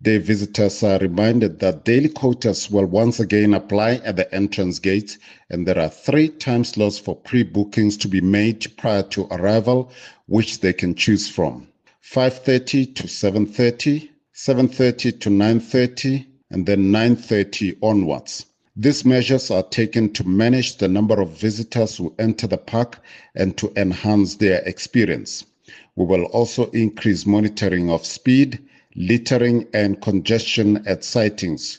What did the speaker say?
The visitors are reminded that daily quotas will once again apply at the entrance gate, and there are three time slots for pre bookings to be made prior to arrival, which they can choose from 5.30 to 7.30, 7.30 to 9.30, and then 9.30 onwards. These measures are taken to manage the number of visitors who enter the park and to enhance their experience. We will also increase monitoring of speed littering and congestion at sightings